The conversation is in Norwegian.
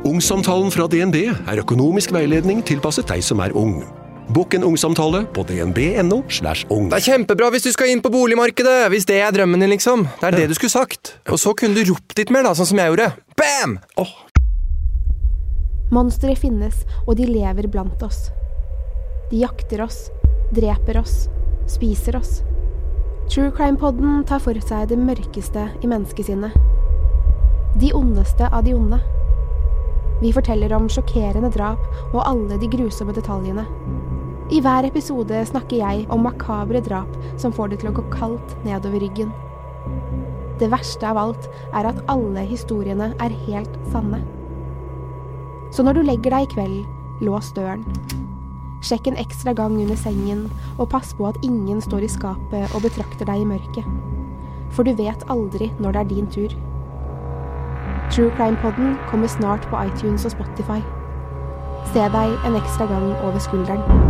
Ungsamtalen fra DNB er økonomisk veiledning tilpasset deg som er ung. Bokk en ungsamtale på dnb.no. slash ung. Det er kjempebra hvis du skal inn på boligmarkedet, hvis det er drømmen din, liksom. Det er det du skulle sagt. Og så kunne du ropt litt mer, da, sånn som jeg gjorde. Bam! Monstre finnes, og de lever blant oss. De jakter oss, dreper oss, spiser oss. True Crime-podden tar for seg det mørkeste i menneskesinnet. De ondeste av de onde. Vi forteller om sjokkerende drap og alle de grusomme detaljene. I hver episode snakker jeg om makabre drap som får det til å gå kaldt nedover ryggen. Det verste av alt er at alle historiene er helt sanne. Så når du legger deg i kveld, lås døren. Sjekk en ekstra gang under sengen, og pass på at ingen står i skapet og betrakter deg i mørket. For du vet aldri når det er din tur. True Crime-podden kommer snart på iTunes og Spotify. Se deg en ekstra gang over skulderen.